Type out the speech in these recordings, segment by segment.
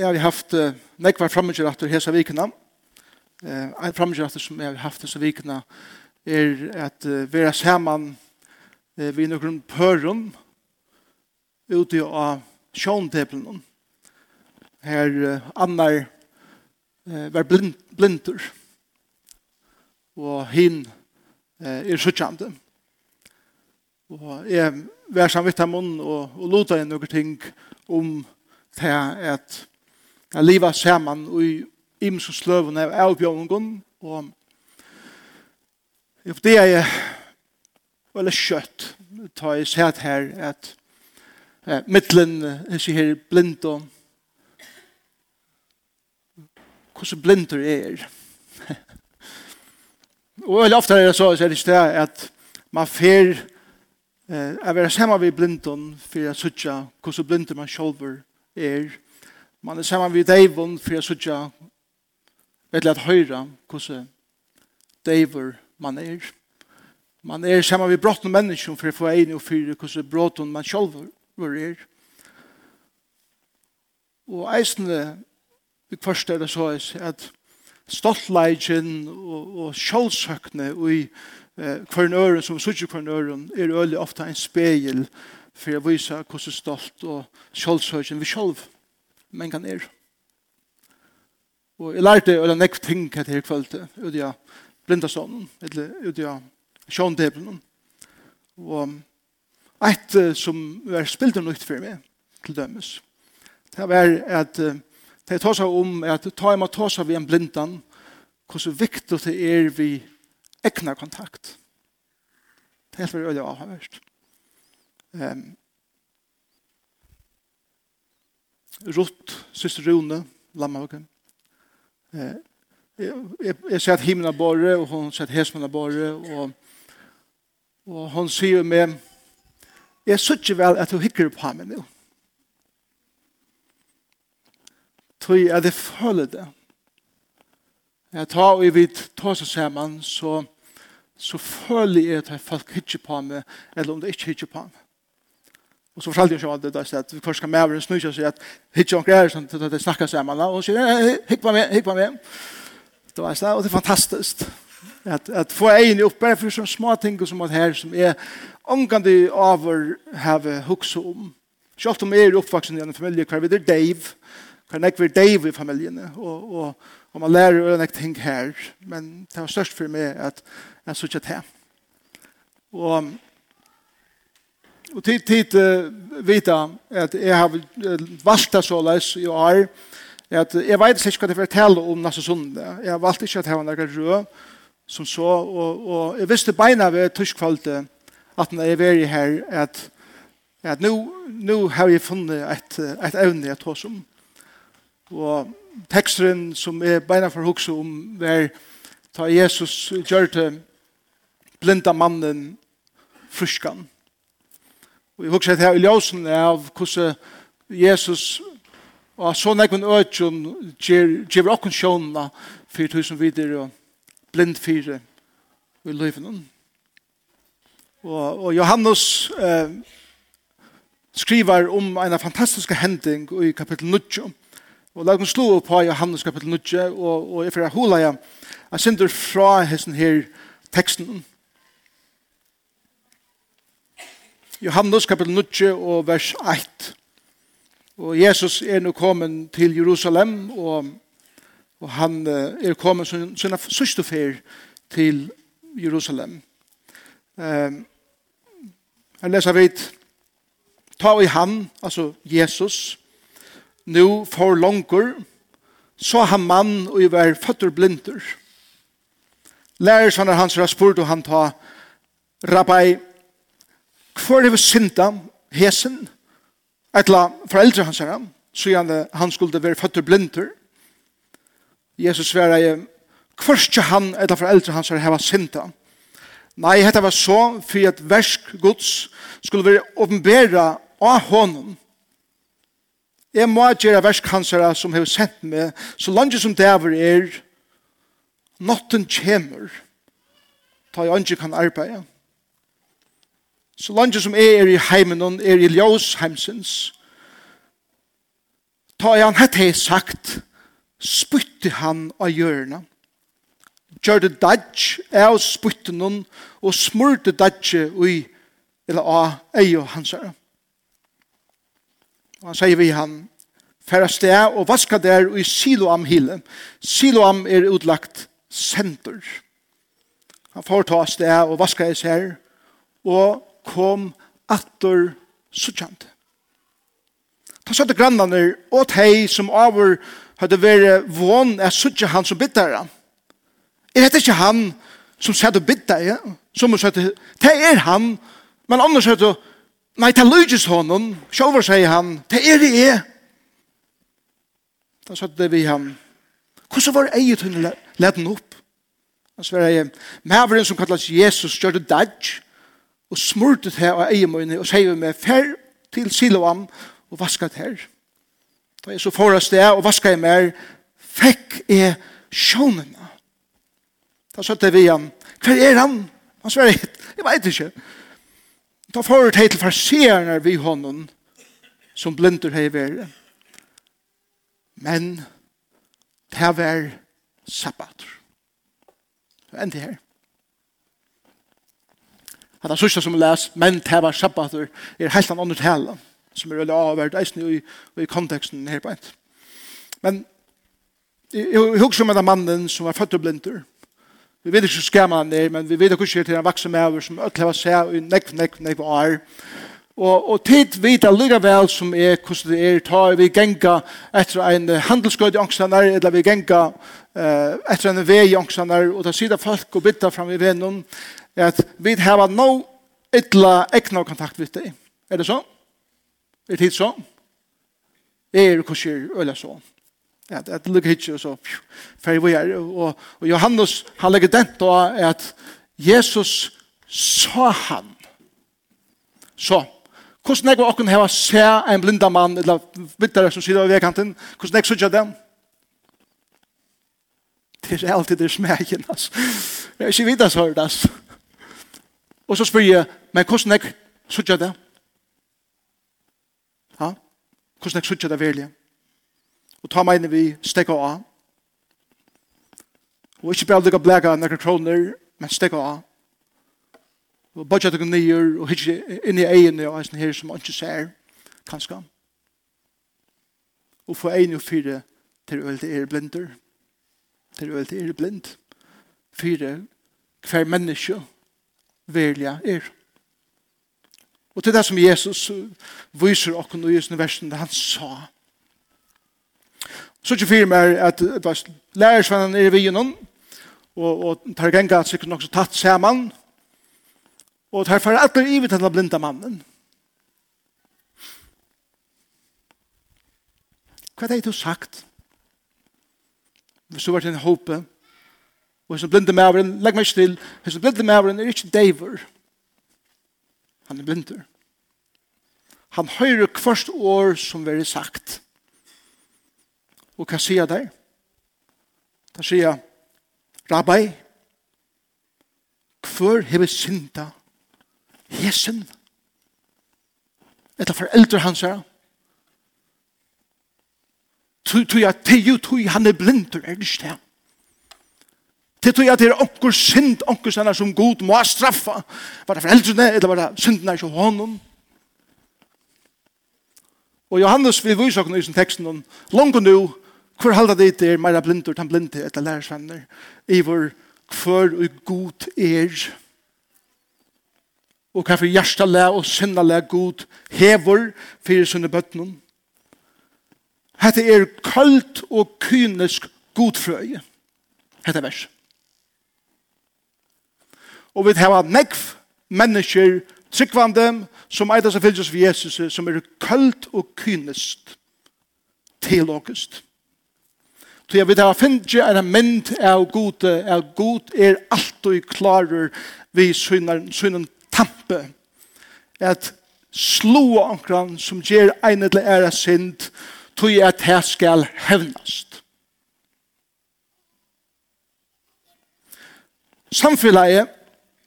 Jeg har haft uh, nekvar framgjøratter hesa vikene. Uh, en framgjøratter som jeg har haft hesa vikene er at uh, vera saman uh, vi noen pørum ute av sjåntepelen. Her uh, annar uh, var blind, blindur og hin uh, er suttjande. Og jeg var samvitt av munnen og, og lota inn noen ting om det at Jeg lever sammen i imens og sløven av avbjørnungen, og jeg det er veldig kjøtt, ta i sett her, at eh, mittlen, jeg sier her, blind og hvordan blinder er. og veldig ofte er det så, så er det ikke det at man fer eh, er være sammen med blinden for å sitte hvordan blinder man selv er, Man er sammen med Deivon for jeg sutja vet at høyre hvordan Deivor man er. Man er saman vid brotten mennesker for jeg får egnig og fyre hvordan brotten man sjálf er. Og eisende vi kvarst er det så at stoltleidjen og, og kjølsøkne og i eh, kvaren øren som sutja kvaren øren er øyelig ofte en spegel for jeg viser hvordan stolt og sjálfsøkjen vi selv er men kan er. Og jeg lærte eller nekv ting hva det her kvalitet, ut i blindasånen, eller ut i sjåndeblen. Og et som var spilt og nytt for meg, til dømes, det var at det tar seg om, at ta jeg ta seg vi en blindan, hvordan viktig det er vi egna kontakt. Det er helt veldig avhørst. Um, Rutt, Syster Rune, Lammhavken. Eh, jeg, jeg ser at himmelen er bare, og hun ser at hesmen er bare, og, og hun sier med, jeg synes ikke vel at hun hikker på meg nå. Tøy er det føler det. Jeg tar og jeg vet, tar seg sammen, så, så føler jeg at folk hikker på meg, eller om det ikke hikker på meg. Och så förklarade jag det där att vi först kan med over en snusha så att hitcha och grejer sånt att det snakker sammen. och så hikk på mig hikk på mig. Det var så och det er fantastiskt att att få en upp bare for som små ting som att her, som är omgående over have hukse om. Selv om jeg er oppvaksen i en familj kvar vid Dave. Kan jag Dave i familjen och och og man lærer ju en ting här men det var störst för mig att jeg så det här. Og tid tid uh, vita at jeg har valgt det såleis i år at jeg vet ikke hva det forteller om neste sondag. Jeg har valgt ikke at jeg har rø rød som så, og, og jeg visste beina ved tyskvalgte at når jeg her at, at nå, nå har jeg funnet et, et evne jeg tar som. Og teksturin som er beina for hukse om var ta Jesus gjør til blinda mannen fruskan. Og jeg husker her i ljøsen av hvordan Jesus og så nekven øtjon gjør okken sjånene for tusen videre og blind fire i løyven. Og, og Johannes eh, skriver om en fantastisk hending i kapittel 9. Og la oss slå på Johannes kapittel 9 og, og jeg får hula jeg. Jeg synder fra hessen her teksten. Johannes kapitel 9 og vers 8. Og Jesus er nå kommet til Jerusalem, og, og han er kommet sin, sin sørste fer til Jerusalem. Um, jeg leser vidt, Ta i han, altså Jesus, nu for langer, så han mann og i hver føtter blinder. Lærersvannet hans har spurt og han ta rabbi Hvor er vi synda hesen? Etla foreldre hans herre, så gjerne han skulle være født blinder. Jesus svarer jeg, hvor er han etla foreldre hans herre heva synda. Nei, dette var så for at versk gods skulle være åpenbæra av honom. Jeg må gjøre versk hans herre som har sendt meg, så langt som det er, natten kommer, ta jeg ikke kan arbeide. Så langt som jeg er i heimen, er i ljøs heimsens, ta han hette jeg sagt, spytte han av hjørnet. Gjør det dædj, jeg spytte noen, og smurte dædj ui, eller av ei og hans herre. Og han sier vi han, færre sted og vaska der i Siloam hile. Siloam er utlagt senter. Han får ta sted og vaska i seg her, og kom atter suttjant. Ta søtte grannene og tei som over hadde vært vån er suttje han som bittare. Er det ikke han som sier du bittare? Som sier du, det er han, men annars sier du, nei, det lyges honom, sjåver sier han, det er det jeg. Ta søtte vi han, hvordan var eget hun leden opp? Han sverre, maveren som kallas Jesus, gjør det dædj, og smurtet her av eiemøyne og sier med fer til Siloam og vasket her. Da jeg så forrest det og vasket jeg mer, fikk jeg sjånene. Da satt satte vi han, hver er han? Han svarer, jeg vet ikke. Da forrest jeg til farseerne vi hånden som blinder her i verden. Men det var sabbat. Det Så endte her. Hatta sørste som les, men tæva sabbatur, er helt an andre tala, som er veldig avvært eisen i, i konteksten her på ent. Men jeg husker om denne mannen som var født og blinder, Vi vet ikke så skam han er, men vi vet ikke til han vaksen med over, som ødelig var seg i nekv, nekv, nekv år. Og, og tid vet jeg lykke vel som er hvordan det er, ta vi genga etter en handelsgøyd i angstanar, eller vi genga uh, etter en vei i angstanar, og da sier folk og bytta fram i vennen, at vi har no ytla ekna kontakt med deg. Er det så? Er det så? Er det kurser eller så? At, at det lukker hitje og så ferdig vi er. Og, og Johannes, han legger den da at Jesus sa han. Så, hvordan jeg og åkken heva se en blinda mann, eller vittere som sitter av vekanten, hvordan jeg sørger dem? Det er alltid det smegen, altså. Jeg er ikke videre så hørt, altså. Og så spør jeg, men hvordan jeg sutja det? Ja? Hvordan jeg sutja det virkelig? Og ta meg inn vi stekka av. Og ikke bare lukka blæka nekker kroner, men stekka av. Og bodja det nyer, og hitje inn i egene og eisen her som man ikke ser, kanskje. Og få egene og fire til øl til er blinder. Til øl til er blind. Fire hver menneske verliga er. Og til det som Jesus viser okken i sin versen, det han sa. Så ikke fyrir meg at lærersvennen er i vigenen, og, og tar genga at sikkert nok så tatt saman, og tar fyrir atler i vitt denne blinda mannen. Hva er det du sagt? Hvis du var til en håpe, Og hans blinde maveren, legg meg still, hans blinde maveren er ikke deiver. Han er blinder. Han høyrer kvart år som veri sagt. Og hva sier der? Da sier Rabbi, hvor har vi synda hesen. Etter foreldre hans her. Tui at tei jo tui han er blindur, er det ikke det? Til tog at det er onkur synd, onkur sender som god må straffa. Var det foreldrene, eller var det syndene ikke honom? Og Johannes vil vise oss i sin teksten om langt nu, hvor halda det er meira blindur, tan blinde etter lærersvenner, i vår kvør og god er. Og hva for hjersta læ og sinna læ god hever fyrir sunne bøttenen. Hette er kaldt og kynisk godfrøye. Hette vers. Vers. Og vi har nekv mennesker, tryggvande, som eitas og fylgjus for Jesus, som er kølt og kynest teologist. Så jeg vil ha finnet en mynd av gode, av god er alltid klarer vi synen tampe. At slå ankran som gjør en eller ære synd, tog at her skal hevnast. Samfunnet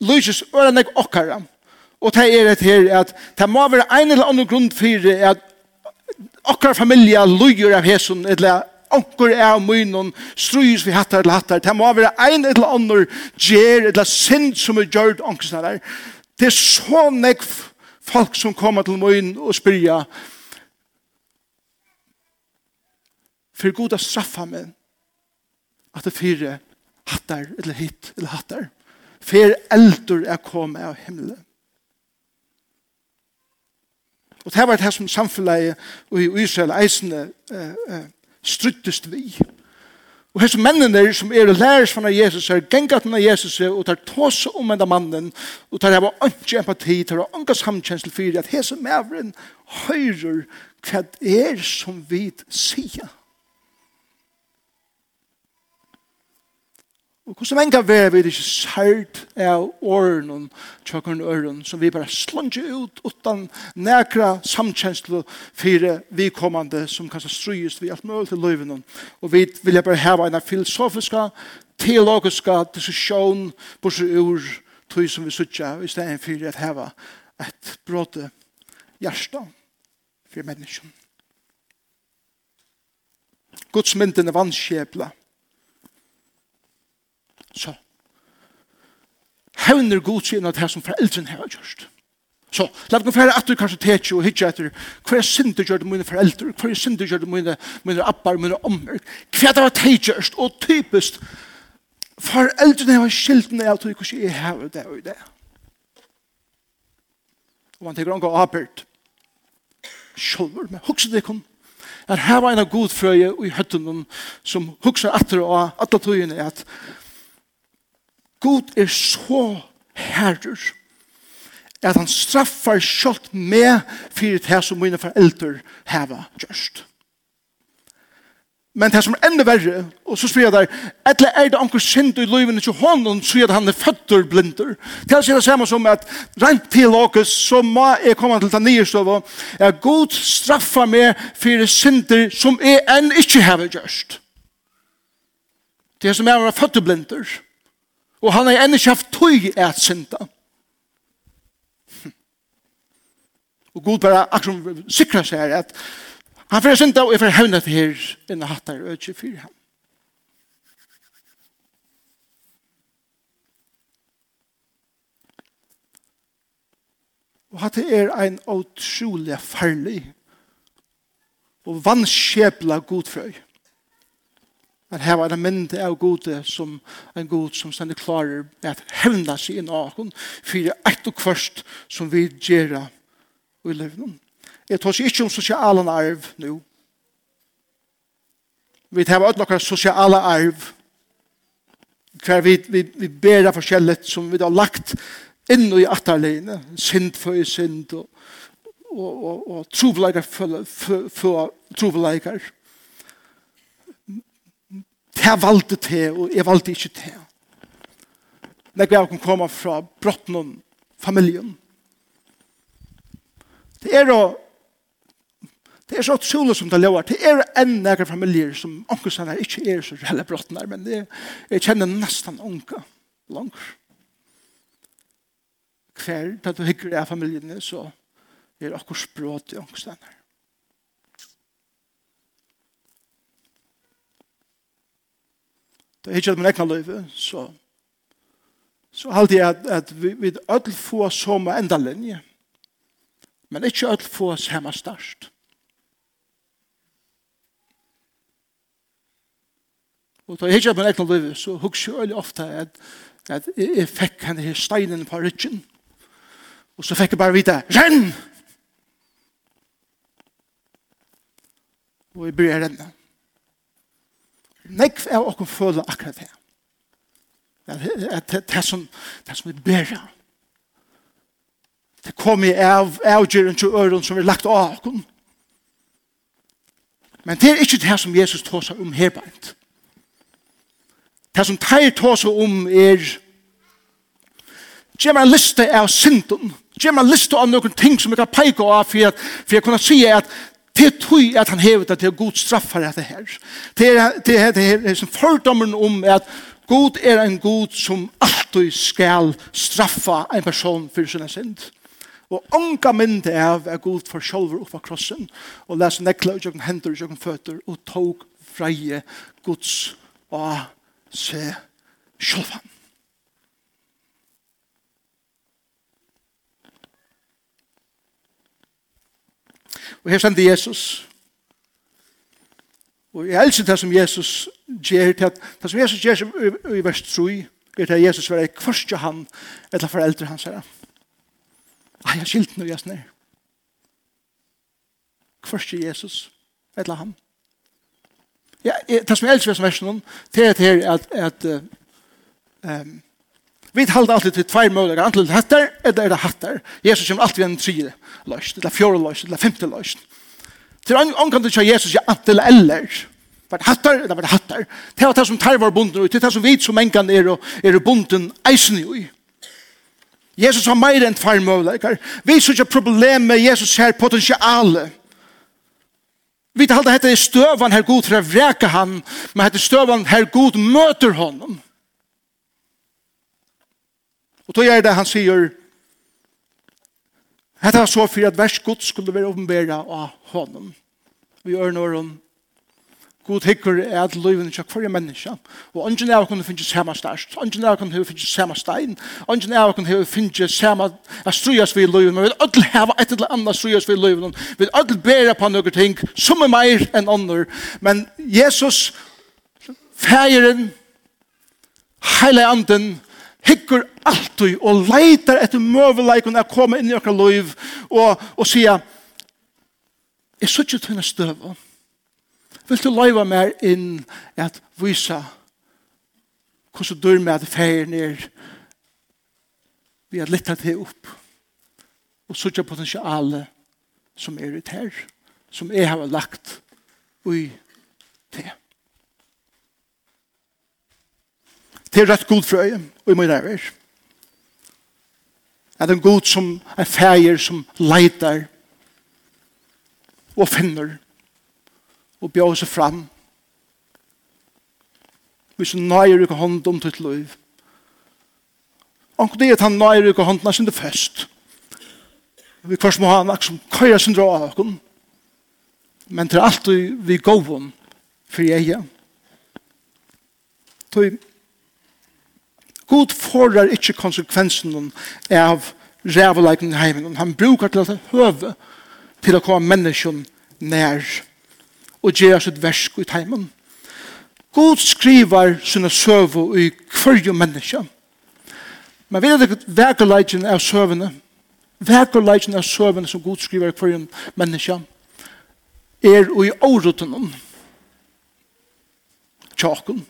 lyses øren jeg okkara. Og det er et her at det må være en eller annen grunn for at okkara familie lyger av hesson, eller onkur er av munnen, strys vi hattar eller hattar. Det må være en eller annen gjer, eller synd som er gjørt onkursene der. Det er så nekv folk som kommer til munnen og spyrja for god å straffa meg at det fire hattar, eller hit, eller hattar fer eldur er kommet av himmelen. Og det var det som samfunnet i Israel eisende uh, uh, struttest vi. Og hese mennene som er lærer fra Jesus er gengat med Jesus og tar tåse om enda mannen og tar hava ønske empati, tar hava ønske samkjensel for at hese mævren høyrer hva det er som vi sier. Og hvordan mange av er vi ikke sært av åren og tjøkken øren som vi bare slanger ut utan nækra for vi vikommande som kanskje strøyest vi alt mulig til løyven. Og vi vil bare hava en filosofiska, teologiska diskusjon på så ur tog som vi sutja i stedet for at hava et bråte hjärsta for menneskene. Guds mynden er vanskjeplet så hevner god sin av det som foreldren har gjort. Så, la meg fære at du kanskje tetje og hitje etter hva jeg synder gjør det mine foreldre, hva jeg synder gjør det mine, mine appar, mine ommer, hva er det var tejgjørst og typisk foreldrene har skiltene av tog hvordan jeg har det og det. Og man tenker han går arbeid. Sjolver, men hukse det kom at her var en av god frøye i høttenen som hukse etter og atter tøyene at God er så herrer at han straffar kjøtt med fyrir det som mine foreldre heva gjørst. Men det som er enda verre, og så spyr jeg der, etter er det anker synd i løyven til hånden, så er det han er føtter blinder. Det er det samme som at rent til åkes, så må jeg komme til den nye støv, at god straffa meg for synder som jeg enn ikke har gjørst. Det er som er å være føtter blinder. Og han har enda ikke haft tøy et synda. Og god bare akkurat sikra seg her at han får synda og jeg får hevna til her innan hattar og ikke fyrir ham. Og hatt er ein utrolig farlig og vannskjepla godfrøy. Men her var det mynd av gode som en god som ständigt klarer at hevna seg inn av hon for eit og kvørst som vi gjerra i levnen. Jeg tar seg ikke om sosiale arv nå. Vi tar ut noen sosiale arv hver vi, vi, vi ber av forskjellet som vi har lagt inn i atterleine. synd for synd og, og, og, og trovleikar for, for, for trovleikar her valgte til, og jeg valgte ikke til. Når jeg kan komme fra brotten og familien. Det er jo Det er så utrolig som det lover. Det er en nære familier som onker sånn her ikke er så reelle brotten her, men det, jeg kjenner nesten onker langt. Hver, da du hikker av familiene, så er det akkurat språt i onker sånn her. det er ikke at man ekna løyve, så, så halte jeg at, at vi, vi ødel få som enda linje, men ikke ødel få samme størst. Og da er ikke at man ekna løyve, så husker jeg veldig ofte at, at jeg fikk henne her steinen på ryggen, og så fikk jeg bare vite, renn! Og jeg blir rennet. Nekv er okkur føla akkurat det. Det er som, det som vi ber av. Det kommer av avgjøren til øren som vi lagt av okkur. Men det er ikke det som Jesus tåser om herbeint. Det som teir tåser om er Gjør meg en liste av synden. Gjør meg en liste av noen ting som jeg kan peike av for, for jeg kunne si at Det tror at han hevet at det er god straffar etter her. Det er det er det er som fordommen om at God er en god som alltid skal straffa en person for sin synd. Og unga mynd av er god for sjolver oppa krossen og lese nekla og jokken hender og jokken føtter og tog freie gods og se sjolvan. Og her sender Jesus. Og jeg elsker det som Jesus gjør, til at det som Jesus gjør i vers 3, er det Jesus var i kvarstja han, eller foreldre hans her. Ai, jeg skilt noe, jeg snir. Kvarstja Jesus, eller han. Ja, det som jeg elsker som versen, det er til her at, at um, Vi halda alltid til tvær møller, antall til hattar, eller er det hattar. Jesus kommer alltid en tredje løst, eller fjore løst, eller femte løst. Til han kan du til Jesus, ja, antall eller, var det hattar, eller var det hattar. Det var det som tar var bunden og det er det som vi som enkan er, er bunden eisen i. Jesus har mer enn tvær møller. Vi synes ikke problem med Jesus her potensiale. Vi halda hette støvan her god for å vreka han, men hette støvan her god møter honom. Og då er det han sier, Hetta var så fyrir at vers Guds skulle være åpenbæra av honom. Vi gjør når hun God hikker er at løyven ikke hver menneske, og ungen er kunne finne samme størst, ungen er kunne finne samme stein, ungen er kunne finne samme at strujas vi løyven, men vi vil ødel hava et eller annet strujas vi løyven, vi vil ødel bæra på noen ting, som er meir enn andre, men Jesus, fægeren, heile anden, hikker alltid og leitar etter møveleikon å komme inn i okra loiv og, og sier jeg sier til henne støv vil du loiva mer inn at vise hvordan du med at feir ned vi har litt det opp og sier potensialet som er ut her som jeg har lagt i det Det er rett god frøy, og i min mine æver. At en god som er feir, som leitar, og finner, og bjør seg fram. Hvis du nøyer ikke hånd om ditt liv. Og det er at han nøyer ikke hånd, når det først. Vi først må ha en akt som køyer sin dra av oss. Men til alt vi går om, for jeg. Så God forar ikkje konsekvensen av rævleikning i heimen. Han brukar til at høve til å komme menneskjen nær og gjøre sitt versk i heimen. God skriver sine søve i hverje menneske. Men vi vet ikke vekerleikjen av søvene. Vekerleikjen av søvene som God skriver i hverje menneske er i åruten om tjakken.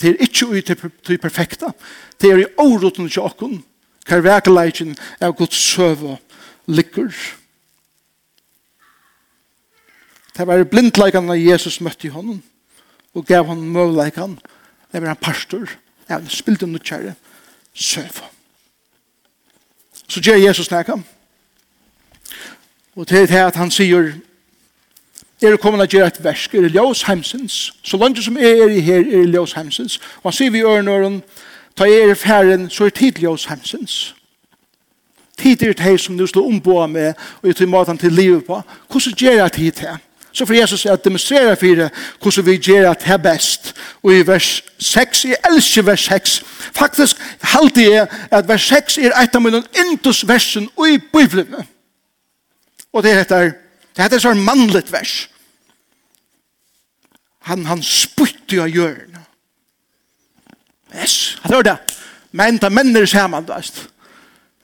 Det er ikke ut til, perfekta. Det er i åroten til okken. Hver vekeleikjen er godt søve lykker. Det var blindleikan av Jesus møtte i hånden. og gav han møvleikan. Det var en pastor. Ja, det spilte noe kjære. Søve. Så gjør Jesus nekam. Og til det at han sier er kommet å gjøre et versk, er ljøs heimsens. Så langt som jeg er i her, er ljøs heimsens. Og han sier vi i ørnøren, ta jeg er færen, så er tid ljøs heimsens. Tid er det som du slår ombå med, og jeg tror maten til livet på. Hvordan gjør jeg tid til? Så for Jesus er å demonstrere for det, hvordan vi gjør det her best. Og i vers 6, jeg elsker vers 6. Faktisk halte jeg at vers 6 er et av mine intus versen i Bibelen. Og det heter, det heter sånn mannligt vers. Han, han spytte av hjørnet. Yes, han hørte det. Men da mennene sammen, man vet.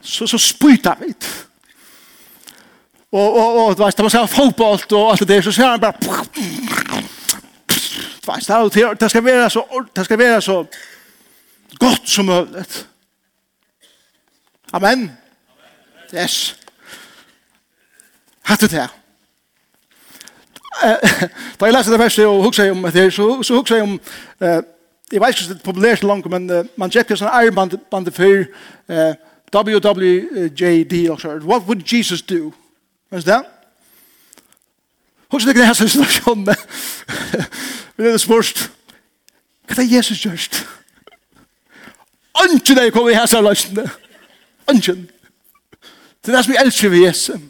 Så, så spytte han vidt. Og, og, og, du vet, da man ser fotboll og alt det der, så ser han bare... Du vet, det, det skal være så, det skal være så godt som mulig. Amen. Yes. Hatt det her. Da jeg leser det verset og hugsa om det her, så, så hugsa jeg om, eh, jeg vet ikke om det er populært langt, men uh, man tjekker sånn eierbande før, uh, WWJD, what would Jesus do? Vet du det? Hugsa det ikke det her situasjonen. Men det er spørst, hva er Jesus gjørst? Ønsken er kommet i her situasjonen, Ønsken. Det er det som vi elsker ved Jesus.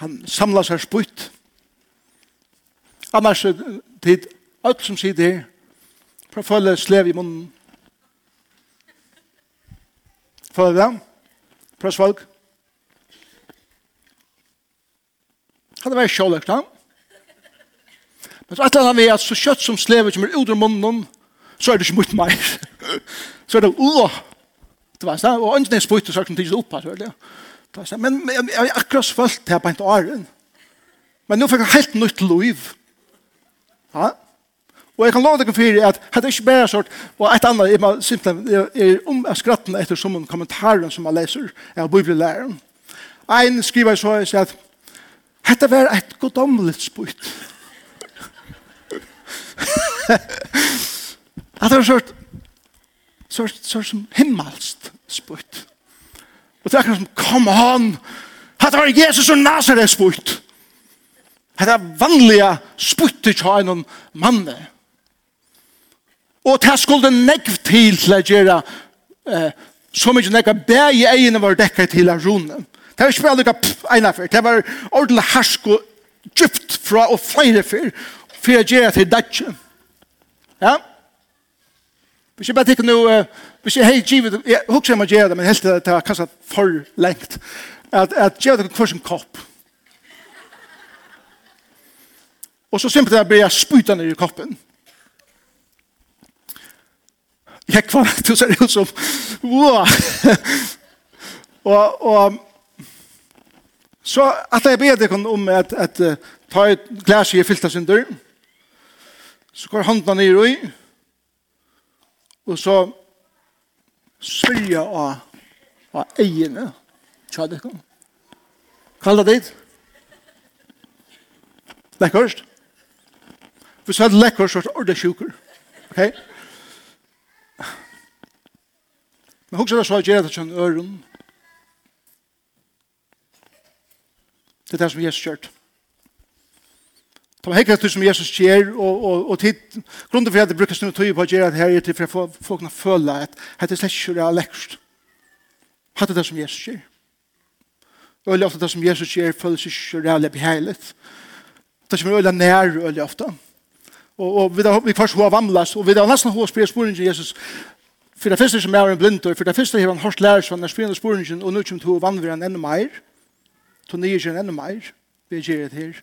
han samlar seg sputt. Annars er det alt som sier det, for å følge slev i munnen. Følge det? Prøv svalg. Han er veldig sjåløkt, han. Men så et eller annet vi at så kjøtt som slevet kommer ut av munnen, så er det ikke mot meg. så er det, åh, det var sånn, og ønsken er spytt og er det ikke opp, så er det, ja. Men jeg har akkurat følt det på en åren. Men nå fikk jeg helt nytt liv. Ja. Og jeg kan love deg for at det er ikke bare sort, og et annet er, simpelthen, er om jeg skratten etter som en kommentar som jeg leser av bibelelæreren. Ein skriver så jeg sier at dette var et godomlig spyt. at det var sort, sort, sort som himmelst spyt. Og det er akkurat som, come on! Hatt var Jesus og Nazareth sputt. Hatt er vanlige sputt i tja enn manne. Og det skulle negv til til å gjøre eh, så mye negv bæg i eiene var dekket til av ronen. Det var ikke bare lukka ene fyr. Det var ordentlig hersk og djupt fra og flere fyr for å gjøre til dætjen. Ja? Vi skal bare tikke noe uh, hvis jeg hei givet, jeg husker jeg må gjøre det, men helt til det er kanskje for lengt, at, at gjøre det hver sin kopp. Og så simpelthen blir jeg spyta ned i koppen. Jeg kvar du ser ut som, wow! og, og så at jeg ber deg om at, at uh, ta et glas i fylta sin dør, så går hånda ned i, og så syrja av, av egene. Tja, det tjadikken. Kalla dit. Lekkerst. Vi sa lekkerst så er det sjuker. Ok? Men hoksa det så gjerra det kjønn øren. Det er det som Jesus kjørt. Det var hekkast som Jesus gjør, og, og, og tid, grunnen for at det brukes noe tøy på å gjøre det her, er til for at folk kan føle at dette er slett ikke det lekkert. Hatt det som Jesus gjør. Og øyelig ofte det som Jesus gjør, føles ikke det er beheilig. Det som er øyelig nær øyelig ofte. Og, og vi, da, kvar kvart hva vamlas, og vi har nesten hva spyrir sporen til Jesus, for det første som er en blind, for det første har han hørt lærer som er spyrir sporen og nå kommer to vannver han enda meir, to nye kjøren enda meir, vi gjør det her.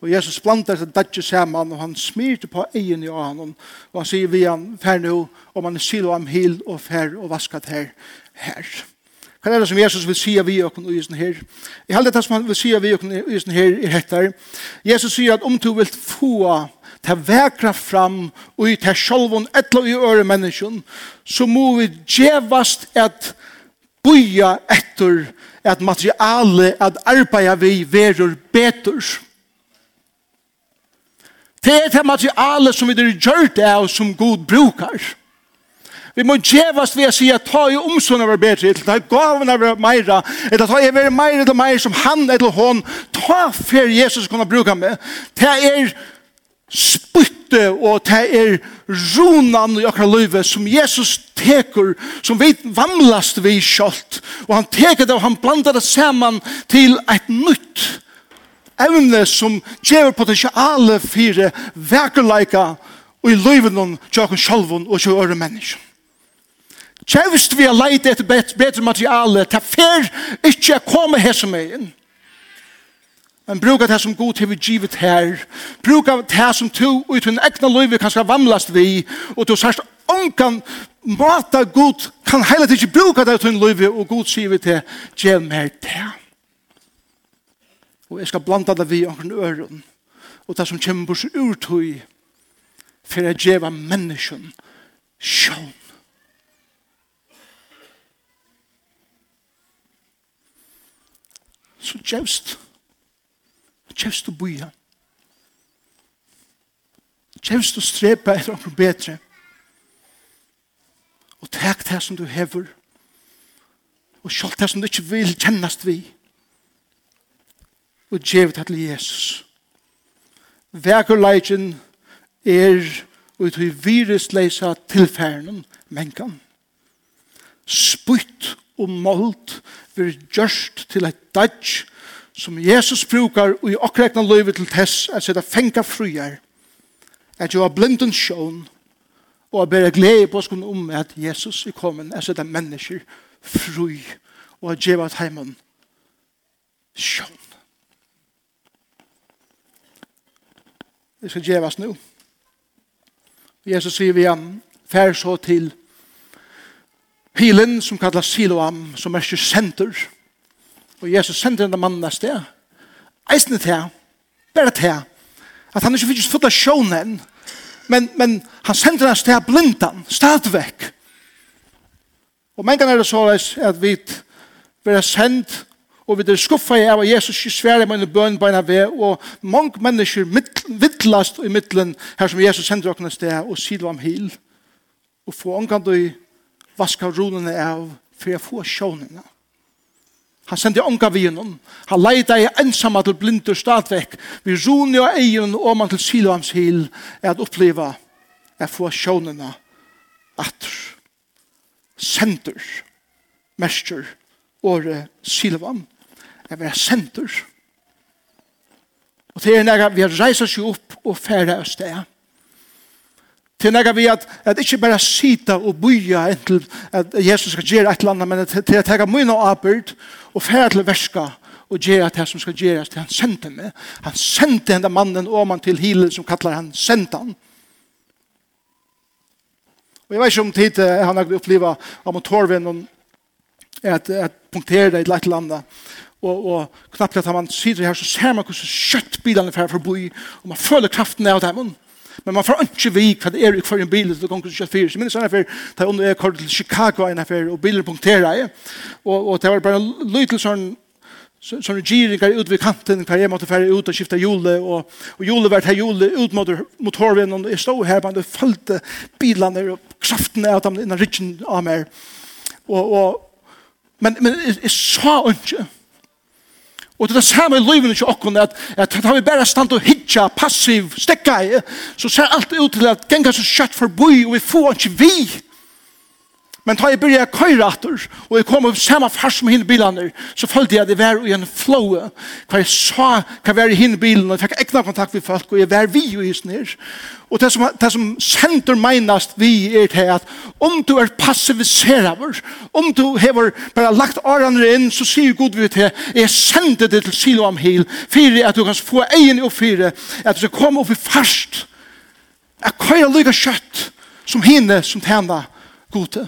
Og Jesus blandar seg dætje saman, og han smyrte på egen i anon, og han sier vi han, fær nu, og man silo am hil, og fær, og vaskat her, her. Hva er det som Jesus vil sige vi okken i isen her? Jeg heldig det som han vil sige vi okken i isen her, er hettar. Jesus sier at om du vil få ta vekra fram, og i ta sjolvun etla i øre menneskjon, så må vi djevast at boja etter at materiale at arbeida vi verur betur. Det er det materialet som vi er gjørt av som god brukar. Vi må djevast ved å si at ta i omsorgen av bedre, eller ta i gaven av meira, eller ta i være meira eller meira som han eller hon, ta for Jesus kunne bruka med. Det er spytte og det er ronan i akkurat livet som Jesus teker, som vi vamlast vi kjølt, og han teker det og han blandar det saman til et nytt evne som gjør potensiale fire vekerleika og i løyven om tjokken sjalvun og tjokken øre mennesken. Kjevst vi har leit etter bedre materiale, ta fer ikke å komme her som er inn. Men bruka det som god til vi givet her. Bruka det som to ut til en egna løyve kan skal vamlast vi. Og du sørst onkan mata god kan heller ikke bruka det til en løyve og god sier vi til gjev mer til. Og jeg skal blanda det vi omkring øren. Og det som kommer bort ur tog for å djeva mennesken sjån. Så djevst. Djevst og boja. Djevst og strepa etter omkring betre. Og takk det som du hever. Og sjålt det som du ikke vil kjennast vi og gjev det til Jesus. Vekerleikjen er og i virusleisa tilfærden menkan. Spytt og målt vir gjørst til eit dædj som Jesus brukar og i okkrekna løyve til tess at sida fenga fruer at jo har blinden sjån og a ber glede på skon om at Jesus er kommet at sida mennesker fru og at djeva heimann sjån. det skal gjevas nu. Jesus sier vi han fær så til hilen som kallas Siloam, som er senter. Og Jesus sender denne mannen av sted. Eisne til, bare til, at han ikke finnes fulla sjånen, men, men han sender denne sted blindan, stadvekk. Og mengan er det så at vi er sendt Og vi er skuffa i av at Jesus ikke svære med en bøn på en av vei, og mange mennesker vittlast i middelen her som Jesus sender åkne sted, og sier om hil. Og få omgang du vaska runene av, for jeg får sjånene. Han sendte omgang vi innom. Han leida i ensamma til blinder stadvekk. Vi rune og egen og man til Siloams hil er at oppleva jeg får sjånene at Sender, mester, året Silvan Jeg vil ha senter. Og det er når vi har reist oss opp og færre oss det. Det er når vi at, at ikke bare sita og boja inntil at Jesus skal gjøre et eller annet, men til å ta mye noe arbeid og færre til verska og gjøre det som skal gjøres til han sendte meg. Han sendte henne mannen og man til hilen som kallar han sendte han. Og jeg vet ikke om tid han har opplevd av motorvinnen at, at punktere det i et eller annet og, og knappt at man sitter her, så ser man hvordan kjøtt bilene fer forbi, og man føler kraften av dem. Men man får ikke vik hva det er i hver en bil, det kommer kjøtt fyr. Så minnes jeg for, da jeg under kort til Chicago, en her, og bilen punkterer jeg, og, og det var bare lyd til sånn, sånne giringer ut ved kanten hver jeg måtte fære ut og skifte jule og, og jule vært her jule ut mot, mot og jeg stod her men det følte bilene og kraften av dem innan ryggen av meg og, og men, men jeg, jeg sa ikke Og det er samme i livet ikke okken, at, at da vi bare stand og hitja, passiv, stekka i, så ser alt ut til at genga så kjøtt forbi og vi får ikke vi. Men da jeg begynte å køyre etter, og jeg kom opp samme fars med henne bilene, så følte jeg at jeg var i en flow, hva jeg sa hva jeg var i henne bilen, og jeg fikk ekna kontakt med folk, og jeg var vi jo i henne. Og det som, det som sender meinast vi er til at om du er passiviserer, om du har bare lagt årene inn, så sier Gud vi til, jeg sender det til Siloam Hill, for at du kan få egen og fire, at du skal komme opp i fast, at køyre lykke kjøtt, som henne som tjener Gode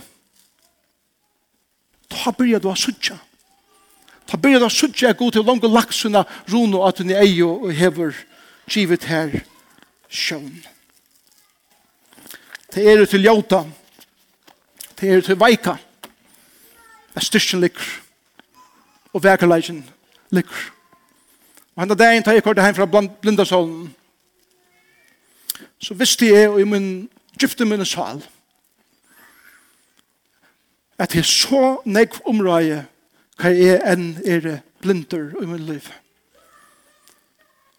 ta byrja du a sutja. Ta byrja du a sutja er god til langt laksuna runo at hun er ei og hever givet her sjøvn. Det er til jauta. Det er til veika. Det er styrkjen likker. Og vekarleisen likur. Og henne dagen tar jeg kort heim fra blindasålen. Så visste jeg i min gyfte minnesal. Så at det er så nek omrøye hva jeg enn er blinder i min liv.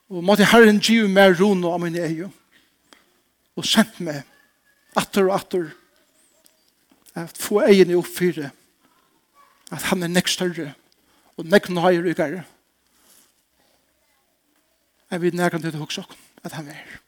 Og måtte Herren gi meg ron av min egen og sendt meg atter og atter at få egen i oppfyre at han er nek større og nek nøyere i gare. Jeg vil nærkant til å huske at han er.